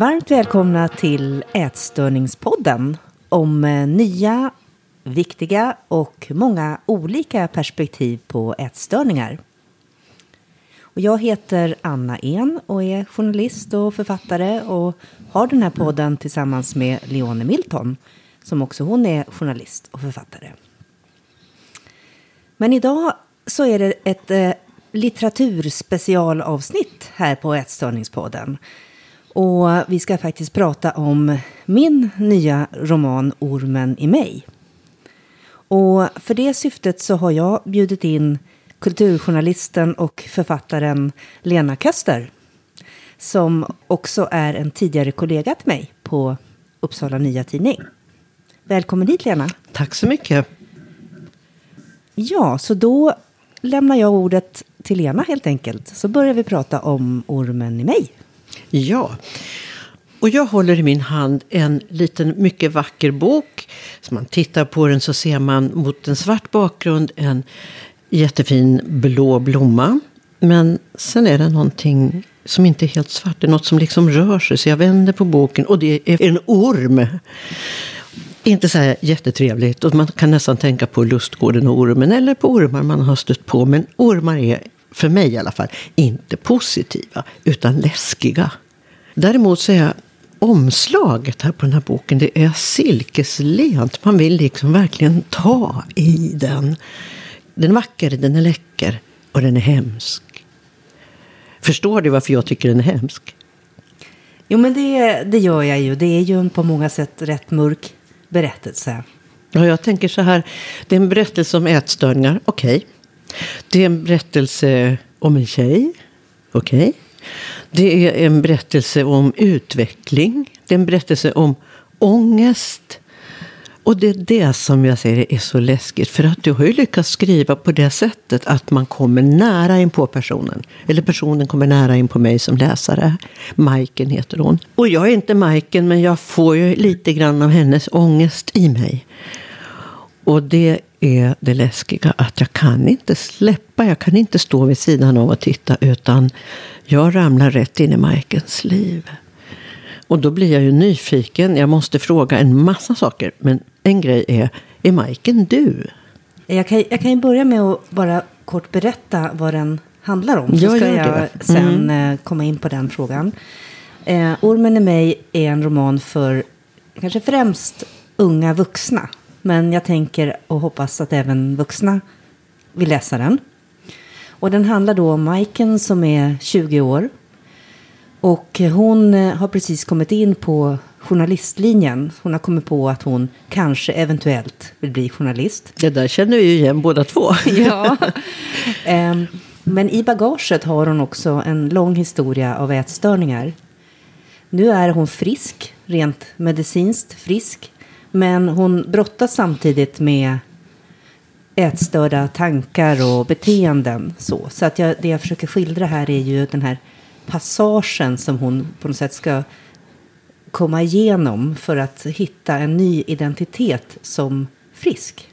Varmt välkomna till Ätstörningspodden om eh, nya, viktiga och många olika perspektiv på ätstörningar. Och jag heter Anna En och är journalist och författare och har den här podden tillsammans med Leone Milton som också hon är journalist och författare. Men idag så är det ett eh, litteraturspecialavsnitt här på Ätstörningspodden. Och vi ska faktiskt prata om min nya roman Ormen i mig. Och för det syftet så har jag bjudit in kulturjournalisten och författaren Lena Köster. Som också är en tidigare kollega till mig på Uppsala Nya Tidning. Välkommen hit Lena. Tack så mycket. Ja, så då lämnar jag ordet till Lena helt enkelt. Så börjar vi prata om ormen i mig. Ja, och jag håller i min hand en liten mycket vacker bok. Så man tittar på den så ser man mot en svart bakgrund en jättefin blå blomma. Men sen är det någonting som inte är helt svart. Det är något som liksom rör sig. Så jag vänder på boken och det är en orm. Inte så här jättetrevligt. Och man kan nästan tänka på lustgården och ormen. Eller på ormar man har stött på. Men ormar är, för mig i alla fall, inte positiva. Utan läskiga. Däremot så är omslaget här på den här boken, det är silkeslent. Man vill liksom verkligen ta i den. Den är vacker, den är läcker och den är hemsk. Förstår du varför jag tycker den är hemsk? Jo, men det, det gör jag ju. Det är ju en på många sätt rätt mörk berättelse. Ja, jag tänker så här. Det är en berättelse om ätstörningar. Okej. Det är en berättelse om en tjej. Okej. Okay. Det är en berättelse om utveckling. Det är en berättelse om ångest. Och det är det som jag säger är så läskigt. För att du har ju lyckats skriva på det sättet att man kommer nära in på personen. Eller personen kommer nära in på mig som läsare. Majken heter hon. Och jag är inte Majken, men jag får ju lite grann av hennes ångest i mig. Och det är det läskiga, att jag kan inte släppa. Jag kan inte stå vid sidan av och titta, utan jag ramlar rätt in i Majkens liv. Och då blir jag ju nyfiken. Jag måste fråga en massa saker. Men en grej är, är Majken du? Jag kan, jag kan ju börja med att bara kort berätta vad den handlar om. Så jag ska jag det. sen mm. komma in på den frågan. Eh, Ormen i mig är en roman för kanske främst unga vuxna. Men jag tänker och hoppas att även vuxna vill läsa den. Och den handlar då om Majken som är 20 år och hon eh, har precis kommit in på journalistlinjen. Hon har kommit på att hon kanske eventuellt vill bli journalist. Det där känner vi ju igen båda två. ja. Ehm, men i bagaget har hon också en lång historia av ätstörningar. Nu är hon frisk, rent medicinskt frisk. Men hon brottas samtidigt med ätstörda tankar och beteenden. Så, så att jag, det jag försöker skildra här är ju den här passagen som hon på något sätt ska komma igenom för att hitta en ny identitet som frisk.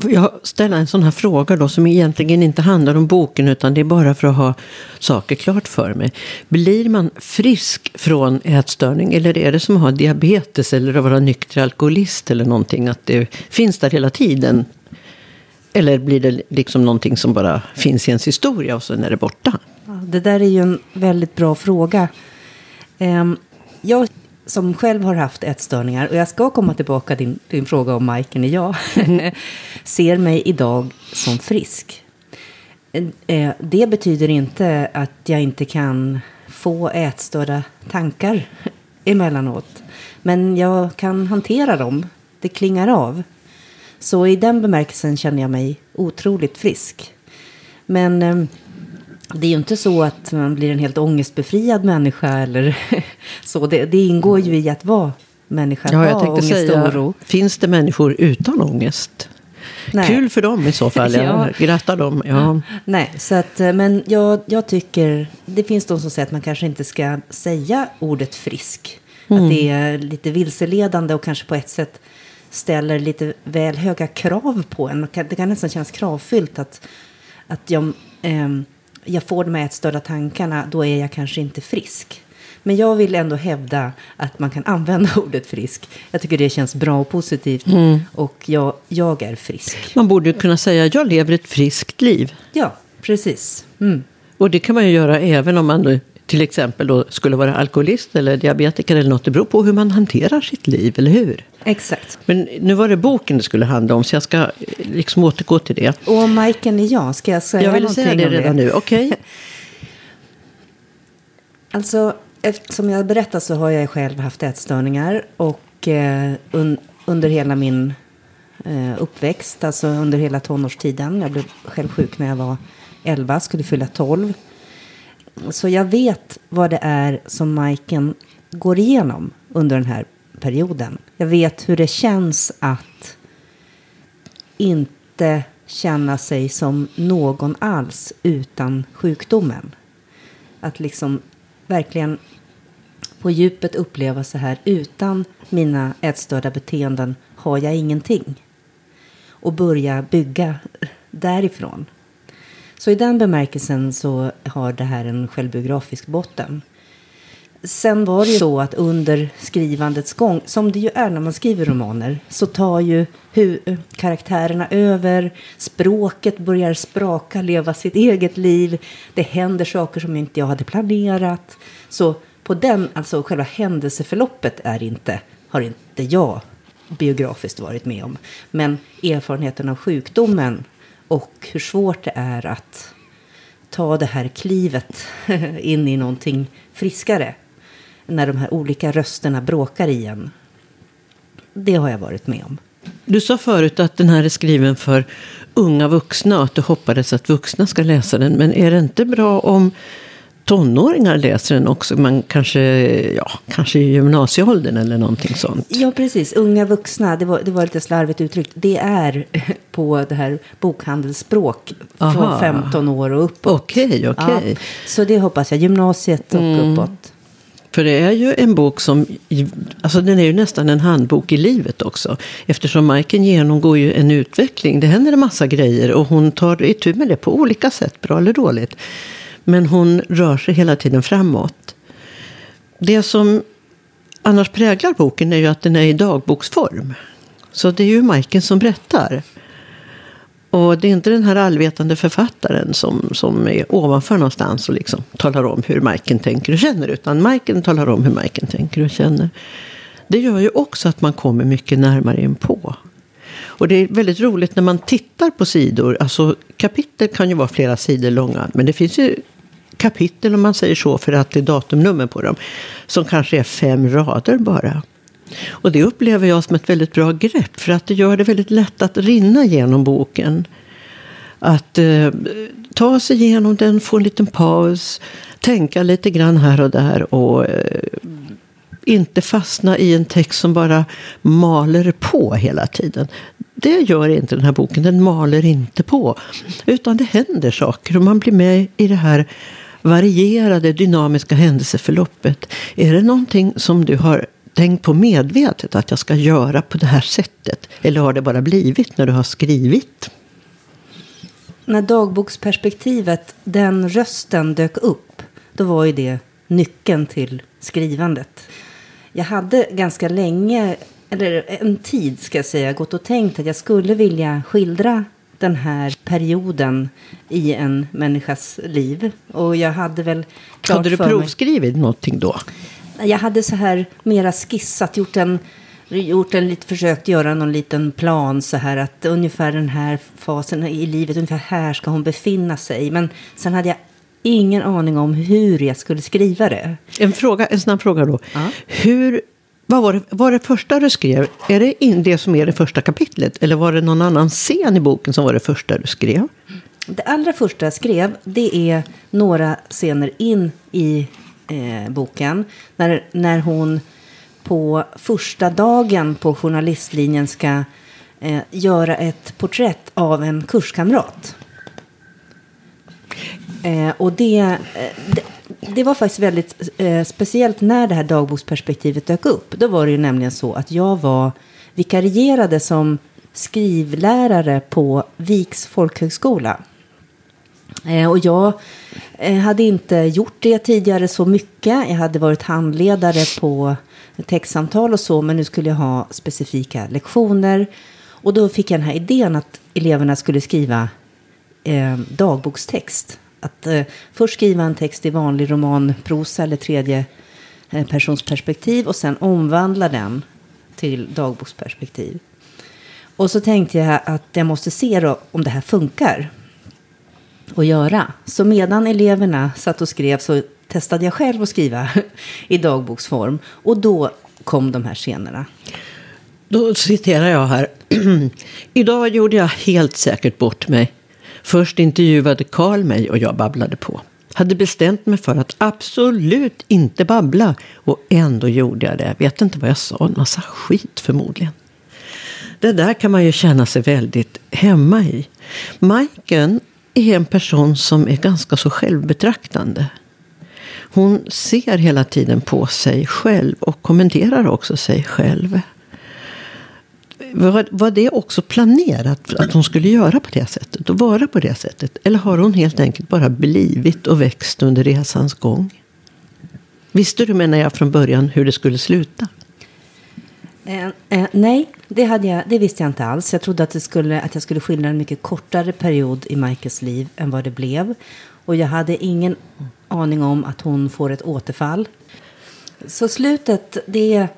Får jag ställa en sån här fråga då som egentligen inte handlar om boken utan det är bara för att ha saker klart för mig. Blir man frisk från ätstörning eller är det som att ha diabetes eller att vara nykter alkoholist eller någonting? Att det finns där hela tiden? Eller blir det liksom någonting som bara finns i ens historia och sen är det borta? det där är ju en väldigt bra fråga. Ehm, jag som själv har haft ätstörningar, och jag ska komma tillbaka till din, din fråga om Majken är jag, ser mig idag som frisk. Eh, eh, det betyder inte att jag inte kan få ätstörda tankar emellanåt. Men jag kan hantera dem. Det klingar av. Så i den bemärkelsen känner jag mig otroligt frisk. Men ehm, det är ju inte så att man blir en helt ångestbefriad människa eller så. Det, det ingår ju i att vara människa. Ja, jag tänkte säga, oro. finns det människor utan ångest? Nej. Kul för dem i så fall. Jag ja. grattar dem. Ja. Nej, så att, eh, men jag, jag tycker, det finns de som säger att man kanske inte ska säga ordet frisk. Mm. Att det är lite vilseledande och kanske på ett sätt ställer lite väl höga krav på en. Det kan nästan kännas kravfyllt att, att jag... Eh, jag får de här ätstörda tankarna, då är jag kanske inte frisk. Men jag vill ändå hävda att man kan använda ordet frisk. Jag tycker det känns bra och positivt. Och jag, jag är frisk. Man borde kunna säga jag lever ett friskt liv. Ja, precis. Mm. Och det kan man ju göra även om man till exempel då skulle vara alkoholist eller diabetiker eller något. Det beror på hur man hanterar sitt liv, eller hur? Exakt. Men nu var det boken det skulle handla om, så jag ska liksom återgå till det. Och om Majken är jag, ska jag säga Jag vill säga det redan nu, okej? Alltså, eftersom jag berättat så har jag själv haft ätstörningar. Och eh, un, under hela min eh, uppväxt, alltså under hela tonårstiden. Jag blev själv sjuk när jag var 11, skulle fylla 12. Så jag vet vad det är som Majken går igenom under den här perioden. Jag vet hur det känns att inte känna sig som någon alls utan sjukdomen. Att liksom verkligen på djupet uppleva så här utan mina ätstörda beteenden har jag ingenting. Och börja bygga därifrån. Så i den bemärkelsen så har det här en självbiografisk botten. Sen var det ju så att under skrivandets gång, som det ju är när man skriver romaner, så tar ju hur karaktärerna över, språket börjar spraka, leva sitt eget liv, det händer saker som inte jag hade planerat. Så på den, alltså själva händelseförloppet är inte, har inte jag biografiskt varit med om. Men erfarenheten av sjukdomen och hur svårt det är att ta det här klivet in i någonting friskare. När de här olika rösterna bråkar i en. Det har jag varit med om. Du sa förut att den här är skriven för unga vuxna och att du hoppades att vuxna ska läsa den. Men är det inte bra om tonåringar läser den också? Man kanske, ja, kanske i gymnasieåldern eller någonting sånt. Ja, precis. Unga vuxna, det var, det var lite slarvigt uttryckt. Det är på det här bokhandelsspråk Aha. från 15 år och uppåt. Okej, okej. Ja, så det hoppas jag. Gymnasiet och Mm. uppåt. För det är ju en bok som, alltså den är ju nästan en handbok i livet också. Eftersom Majken genomgår ju en utveckling. Det händer en massa grejer och hon tar itu med det på olika sätt, bra eller dåligt. Men hon rör sig hela tiden framåt. Det som annars präglar boken är ju att den är i dagboksform. Så det är ju Majken som berättar. Och det är inte den här allvetande författaren som, som är ovanför någonstans och liksom talar om hur Majken tänker och känner. Utan Majken talar om hur Majken tänker och känner. Det gör ju också att man kommer mycket närmare in på. Och det är väldigt roligt när man tittar på sidor. Alltså kapitel kan ju vara flera sidor långa. Men det finns ju kapitel om man säger så för att det är datumnummer på dem. Som kanske är fem rader bara. Och det upplever jag som ett väldigt bra grepp. För att det gör det väldigt lätt att rinna genom boken. Att eh, ta sig igenom den, få en liten paus. Tänka lite grann här och där. Och eh, inte fastna i en text som bara maler på hela tiden. Det gör inte den här boken. Den maler inte på. Utan det händer saker och man blir med i det här varierade dynamiska händelseförloppet. Är det någonting som du har tänkt på medvetet att jag ska göra på det här sättet? Eller har det bara blivit när du har skrivit? När dagboksperspektivet, den rösten dök upp, då var ju det nyckeln till skrivandet. Jag hade ganska länge, eller en tid ska jag säga, gått och tänkt att jag skulle vilja skildra den här perioden i en människas liv. Och jag hade väl klart Hade du för mig- provskrivit någonting då? Jag hade så här mera skissat, gjort en, gjort en lite, försökt göra någon liten plan så här att ungefär den här fasen i livet, ungefär här ska hon befinna sig. Men sen hade jag ingen aning om hur jag skulle skriva det. En, fråga, en snabb fråga då. Ja. Hur, vad var, det, var det första du skrev? Är det in, det som är det första kapitlet? Eller var det någon annan scen i boken som var det första du skrev? Det allra första jag skrev, det är några scener in i eh, boken. När, när hon på första dagen på journalistlinjen ska eh, göra ett porträtt av en kurskamrat. Eh, och det, eh, det, det var faktiskt väldigt eh, speciellt när det här dagboksperspektivet dök upp. Då var det ju nämligen så att jag var vikarierade som skrivlärare på Viks folkhögskola. Eh, och jag eh, hade inte gjort det tidigare så mycket. Jag hade varit handledare på textsamtal och så, men nu skulle jag ha specifika lektioner. Och då fick jag den här idén att eleverna skulle skriva eh, dagbokstext. Att eh, först skriva en text i vanlig romanprosa eller tredje eh, persons perspektiv och sen omvandla den till dagboksperspektiv. Och så tänkte jag att jag måste se då om det här funkar att göra. Så medan eleverna satt och skrev så testade jag själv att skriva i dagboksform. Och då kom de här scenerna. Då citerar jag här. Idag gjorde jag helt säkert bort mig. Först intervjuade Karl mig och jag babblade på. Hade bestämt mig för att absolut inte babbla. Och ändå gjorde jag det. vet inte vad jag sa. En massa skit förmodligen. Det där kan man ju känna sig väldigt hemma i. Majken är en person som är ganska så självbetraktande. Hon ser hela tiden på sig själv och kommenterar också sig själv. Var, var det också planerat att hon skulle göra på det sättet och vara på det sättet? Eller har hon helt enkelt bara blivit och växt under resans gång? Visste du, menar jag, från början hur det skulle sluta? Eh, eh, nej, det, hade jag, det visste jag inte alls. Jag trodde att, det skulle, att jag skulle skildra en mycket kortare period i Michaels liv än vad det blev. Och jag hade ingen aning om att hon får ett återfall. Så slutet, det,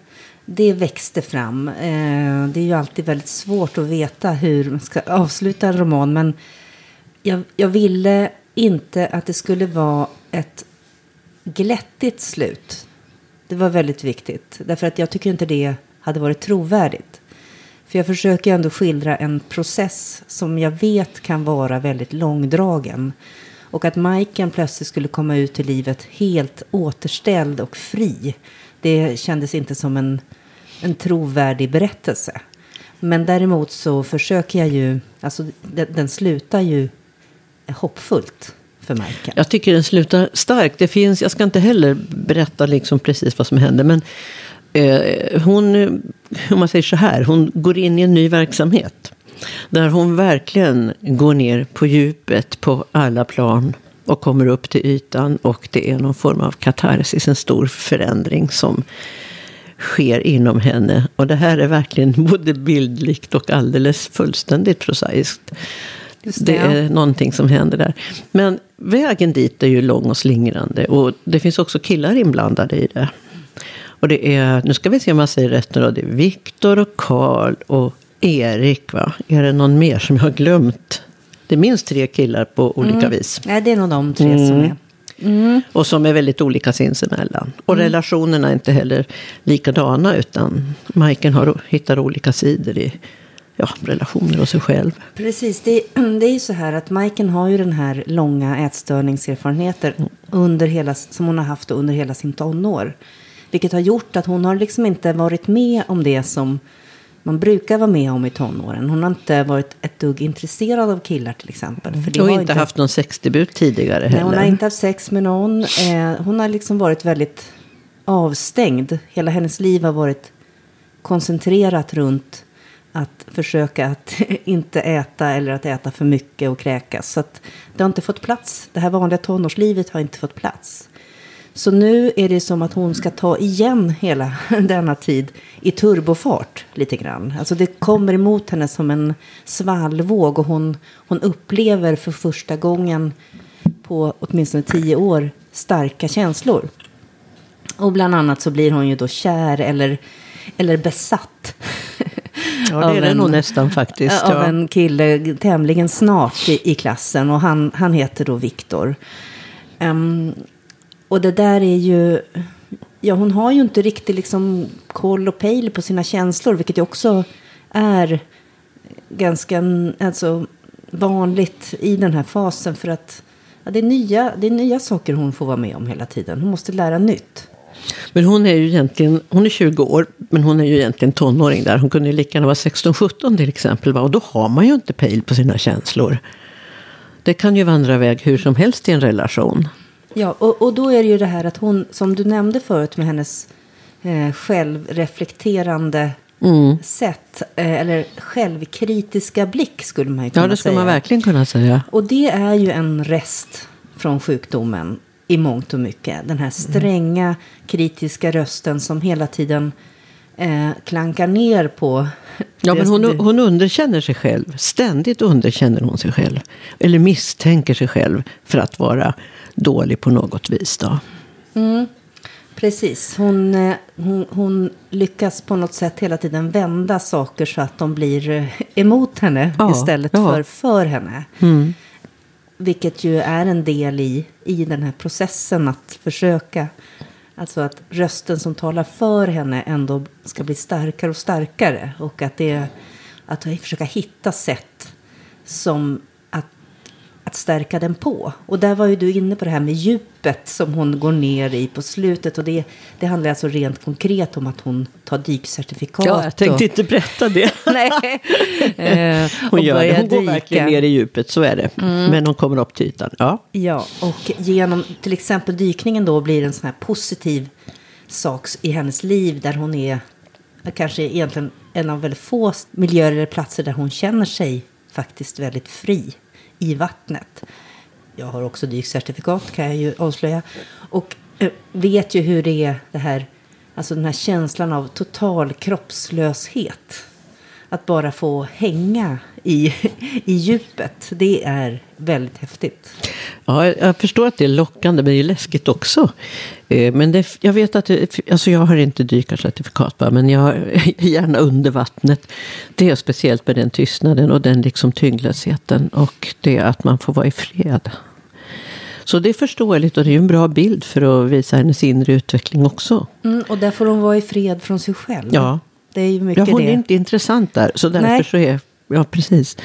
det växte fram. Eh, det är ju alltid väldigt svårt att veta hur man ska avsluta en roman. Men jag, jag ville inte att det skulle vara ett glättigt slut. Det var väldigt viktigt. Därför att jag tycker inte det hade varit trovärdigt. För jag försöker ändå skildra en process som jag vet kan vara väldigt långdragen. Och att Majken plötsligt skulle komma ut i livet helt återställd och fri. Det kändes inte som en, en trovärdig berättelse. Men däremot så försöker jag ju, alltså den, den slutar ju hoppfullt för Majken. Jag tycker den slutar starkt. Det finns, jag ska inte heller berätta liksom precis vad som händer. Men eh, hon, om man säger så här, hon går in i en ny verksamhet. Där hon verkligen går ner på djupet på alla plan och kommer upp till ytan. Och det är någon form av katarsis, en stor förändring som sker inom henne. Och det här är verkligen både bildligt och alldeles fullständigt prosaiskt. Det, det, är någonting som händer där. Men vägen dit är ju lång och slingrande. Och det finns också killar inblandade i det. Och det är, nu ska vi se om jag säger rätt nu då. Det är Viktor och Karl och Erik va? Är det någon mer som jag har glömt? Det är minst tre killar på olika mm. vis. Nej, det är nog de tre mm. som är. Mm. Och som är väldigt olika sinsemellan. Och mm. relationerna är inte heller likadana. Utan Majken har, hittar olika sidor i ja, relationer och sig själv. Precis, det, det är ju så här att Majken har ju den här långa ätstörningserfarenheter under hela, som hon har haft under hela sin tonår. Vilket har gjort att hon har liksom inte varit med om det som man brukar vara med om i tonåren. Hon har inte varit ett dugg intresserad av killar till exempel. För det och inte, inte haft någon sexdebut tidigare heller. Nej, hon har inte haft sex med någon. Eh, hon har liksom varit väldigt avstängd. Hela hennes liv har varit koncentrerat runt att försöka att inte äta eller att äta för mycket och kräkas. Så det har inte fått plats. Det här vanliga tonårslivet har inte fått plats. Så nu är det som att hon ska ta igen hela denna tid i turbofart lite grann. Alltså det kommer emot henne som en svallvåg och hon, hon upplever för första gången på åtminstone tio år starka känslor. Och bland annat så blir hon ju då kär eller, eller besatt. Ja, det är det nog nästan faktiskt. Av ja. en kille tämligen snart i, i klassen och han, han heter då Viktor. Um, och det där är ju... Ja, hon har ju inte riktigt liksom koll och pejl på sina känslor, vilket ju också är ganska alltså, vanligt i den här fasen. För att ja, det, är nya, det är nya saker hon får vara med om hela tiden. Hon måste lära nytt. Men hon är ju egentligen, hon är 20 år, men hon är ju egentligen tonåring där. Hon kunde ju lika gärna vara 16-17 till exempel. Och då har man ju inte pejl på sina känslor. Det kan ju vandra iväg hur som helst i en relation. Ja, och, och då är det ju det här att hon, som du nämnde förut med hennes eh, självreflekterande sätt. eh, Eller självkritiska blick skulle man ju kunna Ja, det säga. man verkligen kunna säga. Och det är ju en rest från sjukdomen i mångt och mycket. Den här stränga kritiska rösten som hela tiden eh, klankar ner på... Ja, men hon, hon underkänner sig själv. Ständigt underkänner hon sig själv. Eller misstänker sig själv för att vara dålig på något vis. Då. Precis. Hon, eh, hon, hon lyckas på något sätt hela tiden vända saker så att de blir eh, emot henne Ja, istället ja. för för henne. Vilket ju är en del i, i den här processen att försöka. Alltså att rösten som talar för henne ändå ska bli starkare och starkare. Och att det att försöka hitta sätt som att, stärka den på. Och där var ju du inne på det här med djupet som hon går ner i på slutet. Och det, det handlar alltså rent konkret om att hon tar dykcertifikat. Ja, jag tänkte och, inte berätta det. Nej. Eh, Hon, gör det. hon går verkligen ner i djupet, så är det. Men hon kommer upp till ytan. Ja. Ja, och genom till exempel dykningen då blir en sån här positiv sak i hennes liv där hon är kanske egentligen en av väldigt få miljöer eller platser där hon känner sig faktiskt väldigt fri i vattnet. Jag har också dykcertifikat kan jag ju avslöja. Och eh, vet ju hur det är det här, alltså den här känslan av total kroppslöshet. Att bara få hänga i, i djupet, det är väldigt häftigt. Ja, jag- förstår att det är lockande, men det är läskigt också. Eh, Men det, jag vet att, det, alltså jag har inte dykarcertifikat, men jag är gärna under vattnet. Det är speciellt med den tystnaden och den liksom tyngdlösheten och det att man får vara i fred. Så det är förståeligt och det är en bra bild för att visa hennes inre utveckling också. Mm, och där får hon vara i fred från sig själv. Ja. Det är ju Ja, mycket hon det. är inte intressant där, så därför Nej. så är Ja, precis.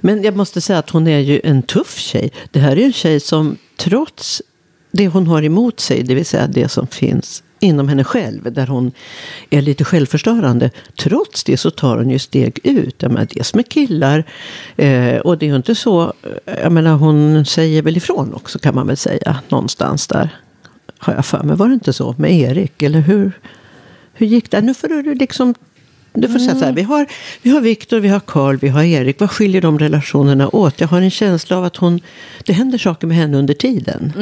Men jag måste säga att hon är ju en tuff tjej. Det här är ju en tjej som trots det hon har emot sig, det vill säga det som finns inom henne själv, där hon är lite självförstörande. Trots det så tar hon ju steg ut. Jag menar, dels med killar, eh, och det är ju inte så, jag menar hon säger väl ifrån också kan man väl säga, någonstans där. Har jag för mig, var det inte så med Erik, eller hur? Hur gick det? Nu får du liksom du får säga så här, vi har, vi har Viktor, vi har Karl, vi har Erik. Vad skiljer de relationerna åt? Jag har en känsla av att hon, det händer saker med henne under tiden.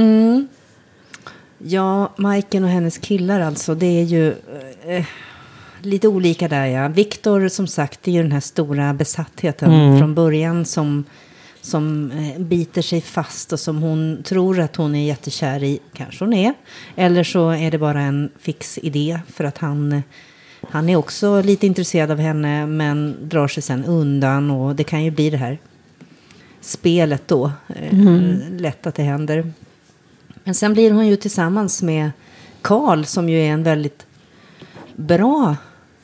Ja, Majken och hennes killar alltså, det är ju eh, lite olika där ja. Viktor som sagt, det är ju den här stora besattheten från början som, som eh, biter sig fast och som hon tror att hon är jättekär i. Kanske hon är. Eller så är det bara en fix idé för att han, han är också lite intresserad av henne men drar sig sen undan och det kan ju bli det här spelet då. Eh, Lätt att det händer. Men sen blir hon ju tillsammans med Karl som ju är en väldigt bra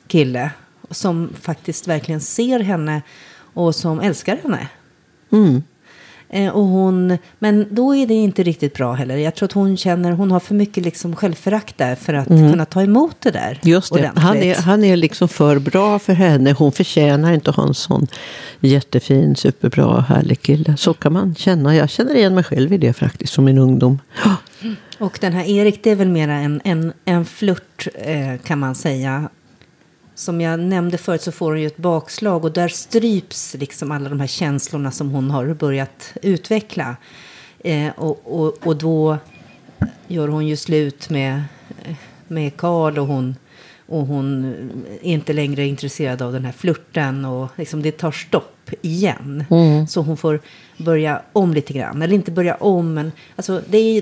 kille. Som faktiskt verkligen ser henne och som älskar henne. Mm. Eh, och hon, men då är det inte riktigt bra heller. Jag tror att hon känner, hon har för mycket liksom självförakt där för att kunna ta emot det där. Just det, ordentligt. han är, han är liksom för bra för henne. Hon förtjänar inte att ha en sån jättefin, superbra, härlig kille. Så kan man känna. Jag känner igen mig själv i det faktiskt, från min ungdom. Och den här Erik, det är väl mera en, en, en flört eh, kan man säga. Som jag nämnde förut så får hon ju ett bakslag och där stryps liksom alla de här känslorna som hon har börjat utveckla. Eh, och, och, och då gör hon ju slut med, med Karl och hon, och hon är inte längre intresserad av den här flirten och liksom det tar stopp igen. Så hon får börja om lite grann. Eller inte börja om, men alltså, det, är ju,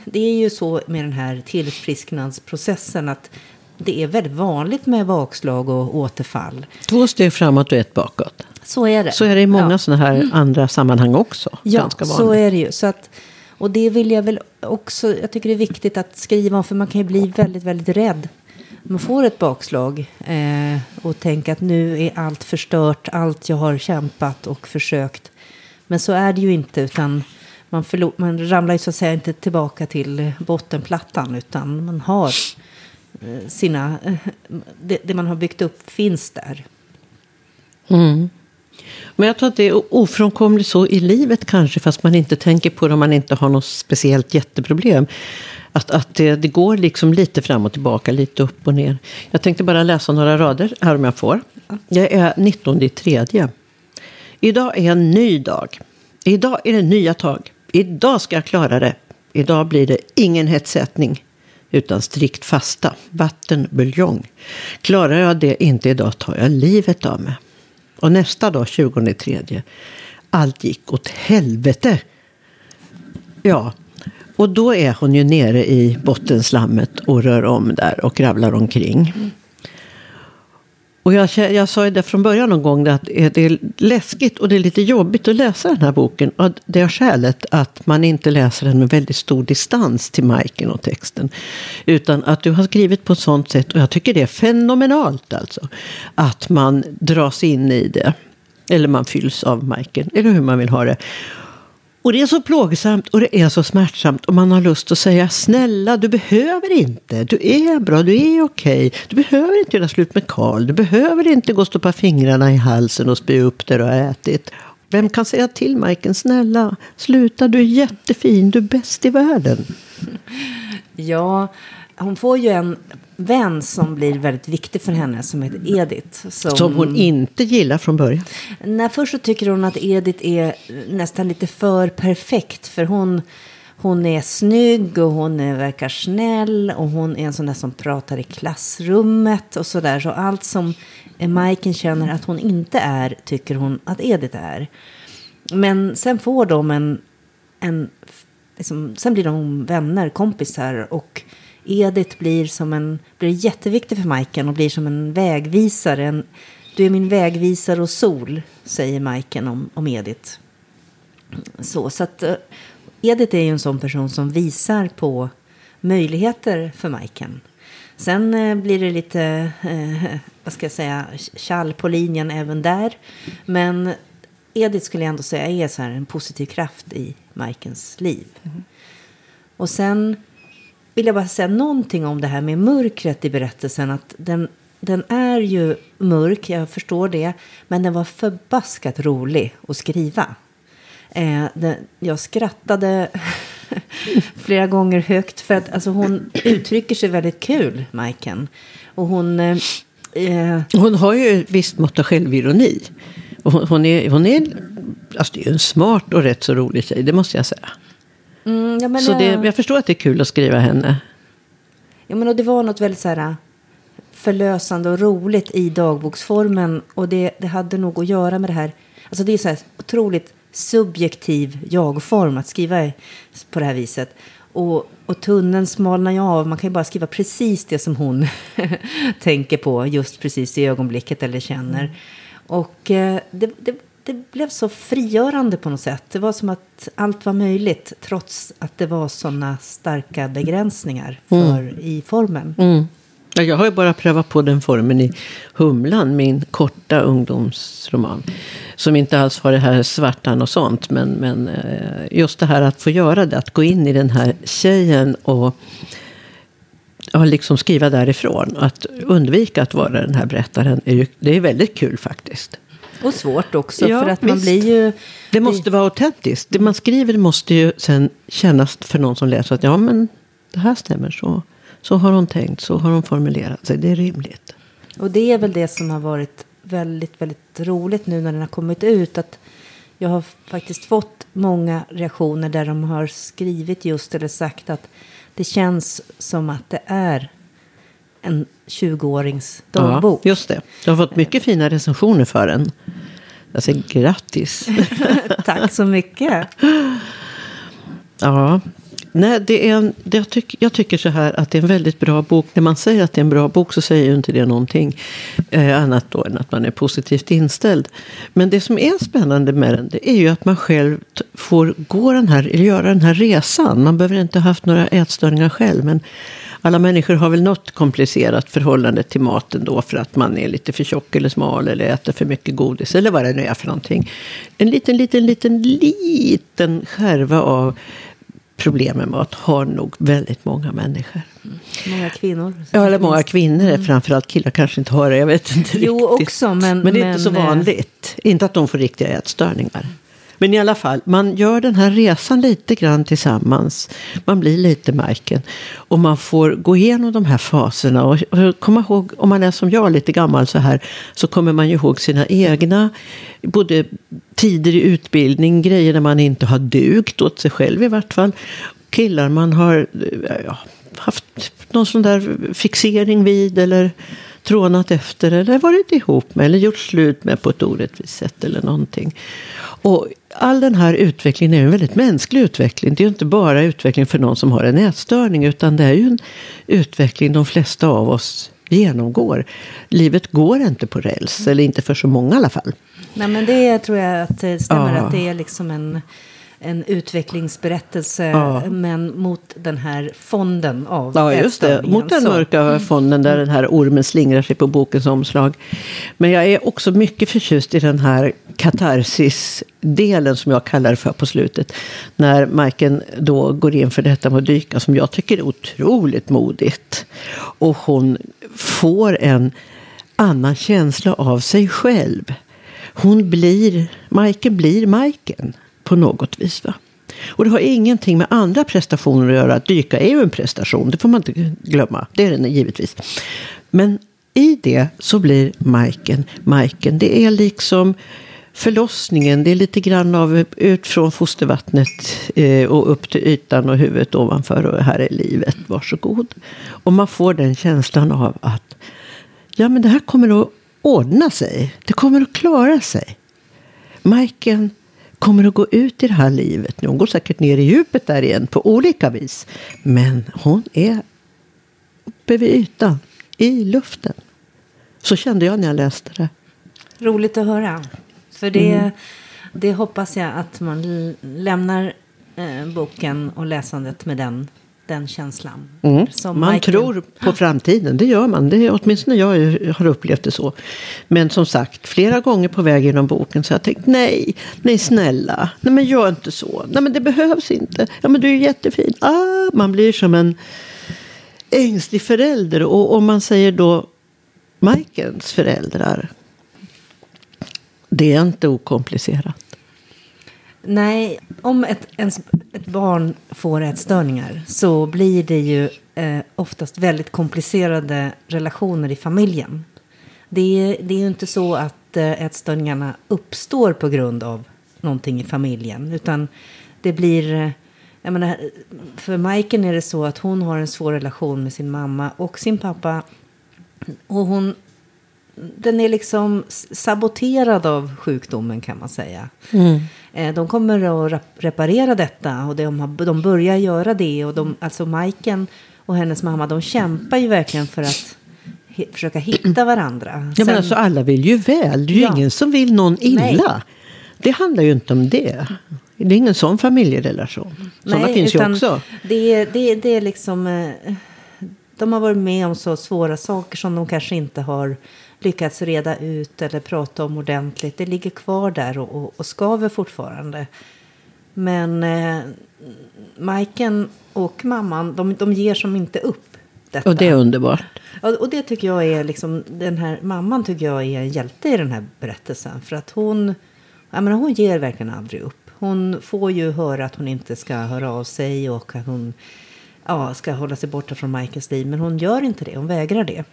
det är ju så med den här tillfrisknadsprocessen att det är väldigt vanligt med bakslag och återfall. Två steg framåt och ett bakåt. Så är det. Så är det i många Ja. sådana här andra sammanhang också. Ja, så är det ju. Så att, och det vill jag väl också, jag tycker det är viktigt att skriva om, för man kan ju bli väldigt, väldigt rädd. Man får ett bakslag eh, och tänker att nu är allt förstört, allt jag har kämpat och försökt. Men så är det ju inte, utan man, förlo- man ramlar ju så att säga inte tillbaka till bottenplattan, utan man har sina, det, det man har byggt upp finns där. Mm. Men jag tror att det är ofrånkomligt så i livet kanske, fast man inte tänker på det om man inte har något speciellt jätteproblem. Att, att det, det går liksom lite fram och tillbaka, lite upp och ner. Jag tänkte bara läsa några rader här om jag får. Det är 19 i tredje. Idag är en ny dag. Idag är det nya tag. Idag ska jag klara det. Idag blir det ingen hetsättning utan strikt fasta. Vatten, buljong. Klarar jag det inte idag tar jag livet av mig. Och nästa dag, 20 tredje, allt gick åt helvete. Ja, och då är hon ju nere i bottenslammet och rör om där och kravlar omkring. Och jag, jag sa ju det från början någon gång att det är läskigt och det är lite jobbigt att läsa den här boken. Och det är skälet att man inte läser den med väldigt stor distans till Majken och texten. Utan att du har skrivit på ett sånt sätt, och jag tycker det är fenomenalt alltså, att man dras in i det. Eller man fylls av Majken, eller hur man vill ha det. Och det är så plågsamt och det är så smärtsamt och man har lust att säga snälla, du behöver inte. Du är bra, du är okej. Du behöver inte göra slut med Karl. Du behöver inte gå och stoppa fingrarna i halsen och spy upp det du har ätit. Vem kan säga till Majken, snälla, sluta, du är jättefin, du är bäst i världen. Ja, hon får ju en vän som blir väldigt viktig för henne som heter Edith. Som, som hon inte gillar från början. Nej, först så tycker hon att Edith är nästan lite för perfekt. För hon, hon är snygg och hon är, verkar snäll och hon är en sån där som pratar i klassrummet och sådär. Så allt som Majken känner att hon inte är tycker hon att Edith är. Men sen får de en, en liksom, sen blir de vänner, kompisar och Edith blir, som en, blir jätteviktig för Majken och blir som en vägvisare. En, du är min vägvisare och sol, säger Majken om, om Edith. Så, så att uh, Edith är ju en sån person som visar på möjligheter för Majken. Sen uh, blir det lite, uh, vad ska jag säga, kall på linjen även där. Men Edith skulle jag ändå säga är så här en positiv kraft i Majkens liv. Mm. Och sen vill jag bara säga någonting om det här med mörkret i berättelsen. Att den, den är ju mörk, jag förstår det. Men den var förbaskat rolig att skriva. Eh, den, jag skrattade flera gånger högt. För att alltså, hon uttrycker sig väldigt kul, Majken. Och hon... Eh, eh hon har ju ett visst mått av självironi. hon, hon, är, hon är, alltså det är en smart och rätt så rolig tjej, det måste jag säga. Mm, ja, men så det, jag förstår att det är kul att skriva henne. Ja, men och det var något väldigt så här förlösande och roligt i dagboksformen. Och det, det hade nog att göra med det här. Alltså det är så här otroligt subjektiv jag-form att skriva på det här viset. Och, och tunneln smalnar ju av. Man kan ju bara skriva precis det som hon tänker på just precis i ögonblicket eller känner. Mm. Och eh, det, det, det blev så frigörande på något sätt. Det var som att allt var möjligt trots att det var sådana starka begränsningar för, mm. i formen. Mm. Ja, jag har ju bara prövat på den formen i Humlan, min korta ungdomsroman. Som inte alls har det här svartan och sånt. Men, men eh, just det här att få göra det, att gå in i den här tjejen och ja, liksom skriva därifrån. Att undvika att vara den här berättaren, det är väldigt kul faktiskt. Och svårt också, ja, för att visst. man blir ju... Det måste vara autentiskt. Det man skriver måste ju sen kännas för någon som läser att ja, men det här stämmer. Så, så har hon tänkt, så har hon formulerat sig. Det är rimligt. Och det är väl det som har varit väldigt, väldigt roligt nu när den har kommit ut. Att jag har faktiskt fått många reaktioner där de har skrivit just eller sagt att det känns som att det är en 20-årings dagbok. Ja, just det. Du har fått mycket fina recensioner för den. Jag säger grattis. Tack så mycket. Ja, Nej, det är en, det jag, tyck, jag tycker så här att det är en väldigt bra bok. När man säger att det är en bra bok så säger ju inte det någonting eh, annat då än att man är positivt inställd. Men det som är spännande med den det är ju att man själv får gå den här, eller göra den här resan. Man behöver inte ha haft några ätstörningar själv. Men alla människor har väl något komplicerat förhållande till maten då för att man är lite för tjock eller smal eller äter för mycket godis eller vad det nu är för någonting. En liten, liten, liten, liten skärva av problem med mat har nog väldigt många människor. Mm. Många kvinnor. Ja, eller många kvinnor. Mm. Framförallt killar kanske inte har det. Jag vet inte jo, riktigt. också. Men, men det är men, inte så eh, vanligt. Inte att de får riktiga ätstörningar. Men i alla fall, man gör den här resan lite grann tillsammans. Man blir lite Majken. Och man får gå igenom de här faserna. Och, och komma ihåg, om man är som jag, lite gammal så här, så kommer man ju ihåg sina egna, både tider i utbildning, grejer där man inte har dugt åt sig själv i vart fall. Killar man har eh, ja, haft någon sån där fixering vid eller trånat efter eller varit ihop med eller gjort slut med på ett orättvist sätt eller någonting. Och all den här utvecklingen är en väldigt mänsklig utveckling. Det är ju inte bara utveckling för någon som har en ätstörning utan det är ju en utveckling de flesta av oss genomgår. Livet går inte på räls, eller inte för så många i alla fall. Nej, men det tror jag att det stämmer, ja. att det är liksom en en utvecklingsberättelse, ja. men mot den här fonden av Ja, just det. Mot den mörka mm. fonden där den här ormen slingrar sig på bokens omslag. Men jag är också mycket förtjust i den här katarsis-delen som jag kallar det för på slutet. När Majken då går in för detta med att dyka, som jag tycker är otroligt modigt. Och hon får en annan känsla av sig själv. Hon blir, Majken blir Majken på något vis. Va? Och det har ingenting med andra prestationer att göra. Att dyka är ju en prestation, det får man inte glömma. Det är den givetvis. Men i det så blir Majken Majken. Det är liksom förlossningen. Det är lite grann av ut från fostervattnet eh, och upp till ytan och huvudet ovanför. Och här är livet, varsågod. Och man får den känslan av att ja, men det här kommer att ordna sig. Det kommer att klara sig. Majken kommer att gå ut i det här livet nu. Hon går säkert ner i djupet där igen på olika vis. Men hon är uppe vid ytan, i luften. Så kände jag när jag läste det. Roligt att höra. För det, mm. det hoppas jag att man lämnar eh, boken och läsandet med den den känslan. Mm. man Michael... tror på framtiden, det gör man. Det, åtminstone jag har upplevt det så. Men som sagt, flera gånger på väg genom boken så har jag tänkt nej, nej snälla, nej men gör inte så, nej men det behövs inte, ja men du är jättefin. Ah, man blir som en ängslig förälder. Och om man säger då Majkens föräldrar, det är inte okomplicerat. Nej, om ett, ens, ett barn får ätstörningar så blir det ju eh, oftast väldigt komplicerade relationer i familjen. Det är, det är ju inte så att eh, ätstörningarna uppstår på grund av någonting i familjen. Utan det blir... Eh, jag menar, för Majken är det så att hon har en svår relation med sin mamma och sin pappa. Och hon den är liksom saboterad av sjukdomen kan man säga. Mm. Eh, de kommer att reparera detta och de, de börjar göra det. Och de, alltså Majken och hennes mamma de kämpar ju verkligen för att försöka hitta varandra. Ja, men alltså, alla vill ju väl. Det är ju ja. ingen som vill någon illa. Nej. Det handlar ju inte om det. Det är ingen sån familjerelation. Sådana finns ju också. Det, det, det är liksom... Eh, de har varit med om så svåra saker som de kanske inte har lyckats reda ut eller prata om ordentligt. Det ligger kvar där och, och, och skaver fortfarande. Men eh, Majken och mamman, de, de ger som inte upp detta. Och det är underbart. Och, och det tycker jag är liksom, den här mamman tycker jag är en hjälte i den här berättelsen. För att hon, jag menar, hon ger verkligen aldrig upp. Hon får ju höra att hon inte ska höra av sig och att hon ja, ska hålla sig borta från Majkens liv. Men hon gör inte det, hon vägrar det.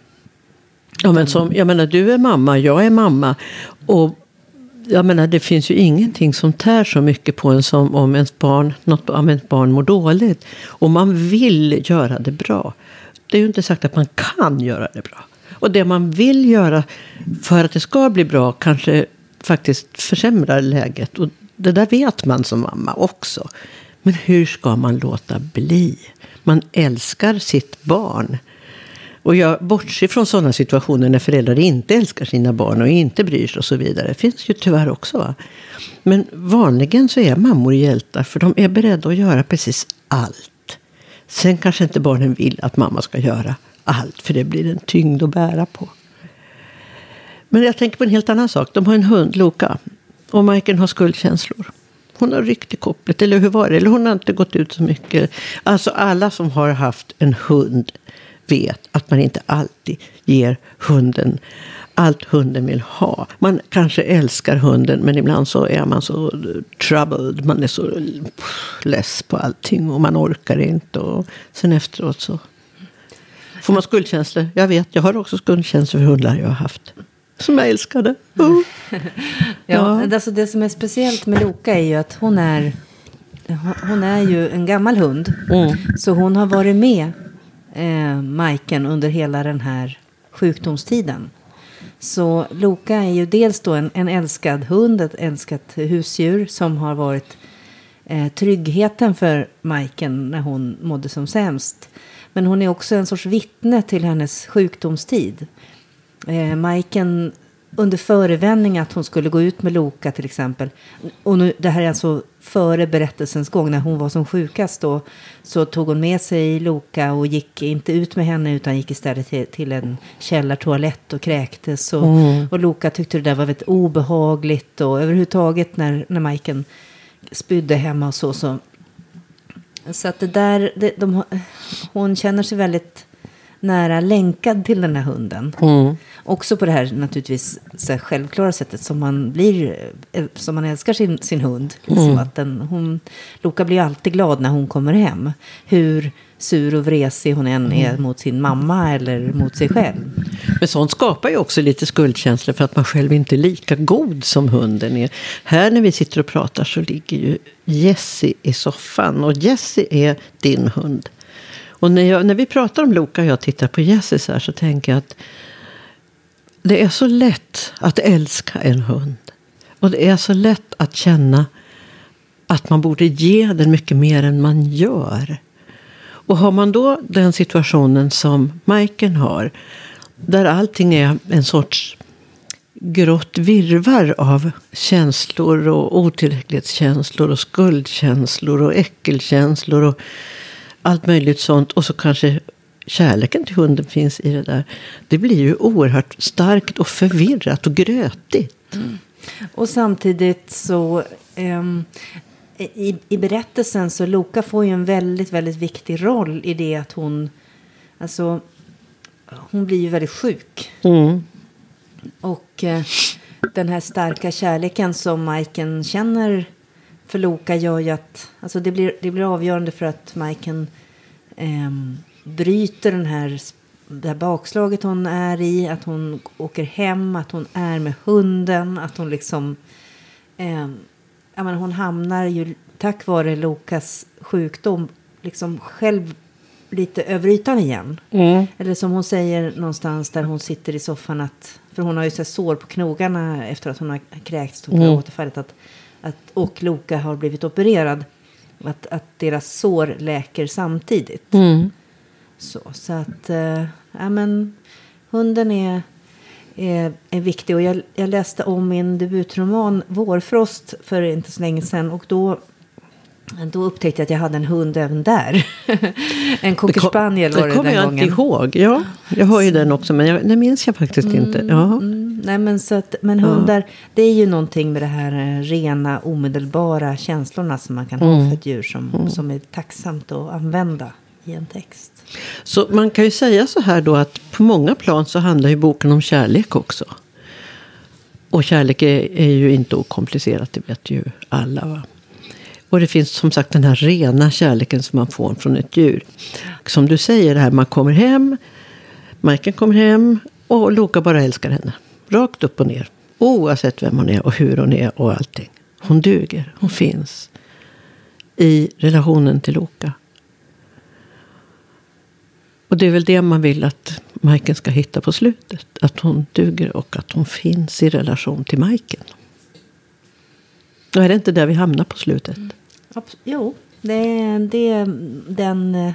Ja, men som, jag menar, du är mamma, jag är mamma. Och jag menar, det finns ju ingenting som tär så mycket på en som om ens barn, något, om ens barn mår dåligt. Och man vill göra det bra. Det är ju inte sagt att man kan göra det bra. Och det man vill göra för att det ska bli bra kanske faktiskt försämrar läget. Och det där vet man som mamma också. Men hur ska man låta bli? Man älskar sitt barn. Och jag bortser från sådana situationer när föräldrar inte älskar sina barn och inte bryr sig och så vidare. Det finns ju tyvärr också. Va? Men vanligen så är mammor hjältar för de är beredda att göra precis allt. Sen kanske inte barnen vill att mamma ska göra allt för det blir en tyngd att bära på. Men jag tänker på en helt annan sak. De har en hund, Loka. Och Majken har skuldkänslor. Hon har ryckt i kopplet, eller hur var det? Eller hon har inte gått ut så mycket. Alltså alla som har haft en hund vet att man inte alltid ger hunden allt hunden vill ha. Man kanske älskar hunden men ibland så är man så troubled. Man är så less på allting och man orkar inte. Och sen efteråt så får man skuldkänslor. Jag vet, jag har också skuldkänslor för hundar jag har haft. Som jag älskade. Uh. ja, ja. Alltså det som är speciellt med Loka är ju att hon är, hon är ju en gammal hund. Mm. Så hon har varit med eh, Majken under hela den här sjukdomstiden. Så Loka är ju dels då en, en älskad hund, ett älskat husdjur som har varit eh, tryggheten för Majken när hon mådde som sämst. Men hon är också en sorts vittne till hennes sjukdomstid. Eh, Majken under förevändning att hon skulle gå ut med Loka till exempel. Och nu, det här är alltså före berättelsens gång när hon var som sjukast då. Så tog hon med sig Loka och gick inte ut med henne utan gick istället till, till en källartoalett och kräktes. Och, mm. och Loka tyckte det där var väldigt obehagligt och överhuvudtaget när, när Majken spydde hemma och så. Så, så att det där, det, de, hon känner sig väldigt nära länkad till den här hunden. Mm. Också på det här naturligtvis så här självklara sättet som man blir, eh, som man älskar sin, sin hund. Liksom mm. att den, hon, Loka blir alltid glad när hon kommer hem. Hur sur och vresig hon än är mm. mot sin mamma eller mot sig själv. Men sånt skapar ju också lite skuldkänslor för att man själv inte är lika god som hunden är. Här när vi sitter och pratar så ligger ju Jessie i soffan. Och Jessie är din hund. Och när, jag, när vi pratar om Loka och jag tittar på Jessie så här så tänker jag att det är så lätt att älska en hund. Och det är så lätt att känna att man borde ge den mycket mer än man gör. Och har man då den situationen som Majken har, där allting är en sorts grått virvar av känslor och otillräcklighetskänslor och skuldkänslor och äckelkänslor och allt möjligt sånt. Och så kanske kärleken till hunden finns i det där. Det blir ju oerhört starkt och förvirrat och grötigt. Mm. Och samtidigt så um, i, i berättelsen så Loka får ju en väldigt, väldigt viktig roll i det att hon, alltså, hon blir ju väldigt sjuk. Mm. Och uh, den här starka kärleken som Majken känner för Loka gör ju att, alltså det blir, det blir avgörande för att Majken um, bryter den här, det här bakslaget hon är i. Att hon åker hem, att hon är med hunden. Att hon liksom... Eh, jag menar, hon hamnar ju tack vare Lokas sjukdom liksom själv lite över ytan igen. Mm. Eller som hon säger någonstans där hon sitter i soffan att för hon har ju så sår på knogarna efter att hon har kräkts och mm. återfallit att, att, och Loka har blivit opererad. Att, att deras sår läker samtidigt. Mm. Så, så att, äh, ja men hunden är, är, är viktig. Och jag, jag läste om min debutroman Vårfrost för inte så länge sedan. Och då då upptäckte jag att jag hade en hund även där. en cocker spaniel var det, det kommer jag gången. inte ihåg. Ja, jag har ju den också, men jag, det minns jag faktiskt mm, inte. Ja. Mm, nej, men, så att, men hundar, ja. det är ju någonting med det här eh, rena, omedelbara känslorna som man kan mm. ha för ett djur som, mm. som är tacksamt att använda i en text. Så man kan ju säga så här då att på många plan så handlar ju boken om kärlek också. Och kärlek är, är ju inte okomplicerat, det vet ju alla. Va? Och det finns som sagt den här rena kärleken som man får från ett djur. Som du säger, det här man kommer hem, Majken kommer hem och Loka bara älskar henne. Rakt upp och ner. Oavsett vem hon är och hur hon är och allting. Hon duger, hon finns. I relationen till Loka. Och det är väl det man vill att Majken ska hitta på slutet. Att hon duger och att hon finns i relation till Majken. Och är det inte där vi hamnar på slutet? Mm. Jo, det är, det är den eh,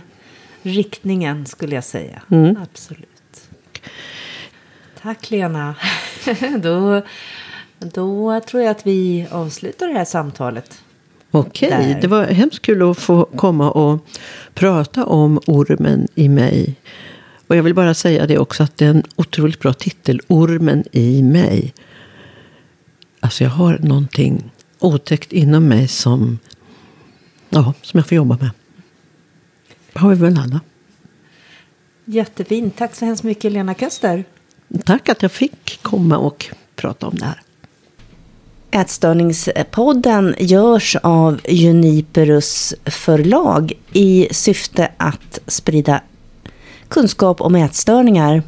riktningen skulle jag säga. Mm. Absolut. Tack Lena. då, då tror jag att vi avslutar det här samtalet. Okej, okay. det var hemskt kul att få komma och prata om ormen i mig. Och jag vill bara säga det också att det är en otroligt bra titel, Ormen i mig. Alltså jag har någonting otäckt inom mig som, ja, som jag får jobba med. Det har vi väl alla. Jättefint. Tack så hemskt mycket Lena Köster. Tack att jag fick komma och prata om det här. Ätstörningspodden görs av Juniperus förlag i syfte att sprida kunskap om ätstörningar.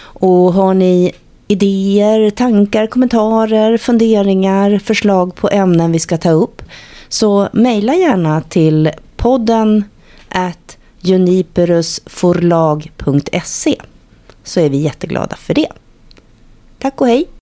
Och har ni idéer, tankar, kommentarer, funderingar, förslag på ämnen vi ska ta upp så mejla gärna till podden at juniperusforlag.se så är vi jätteglada för det. Tack och hej!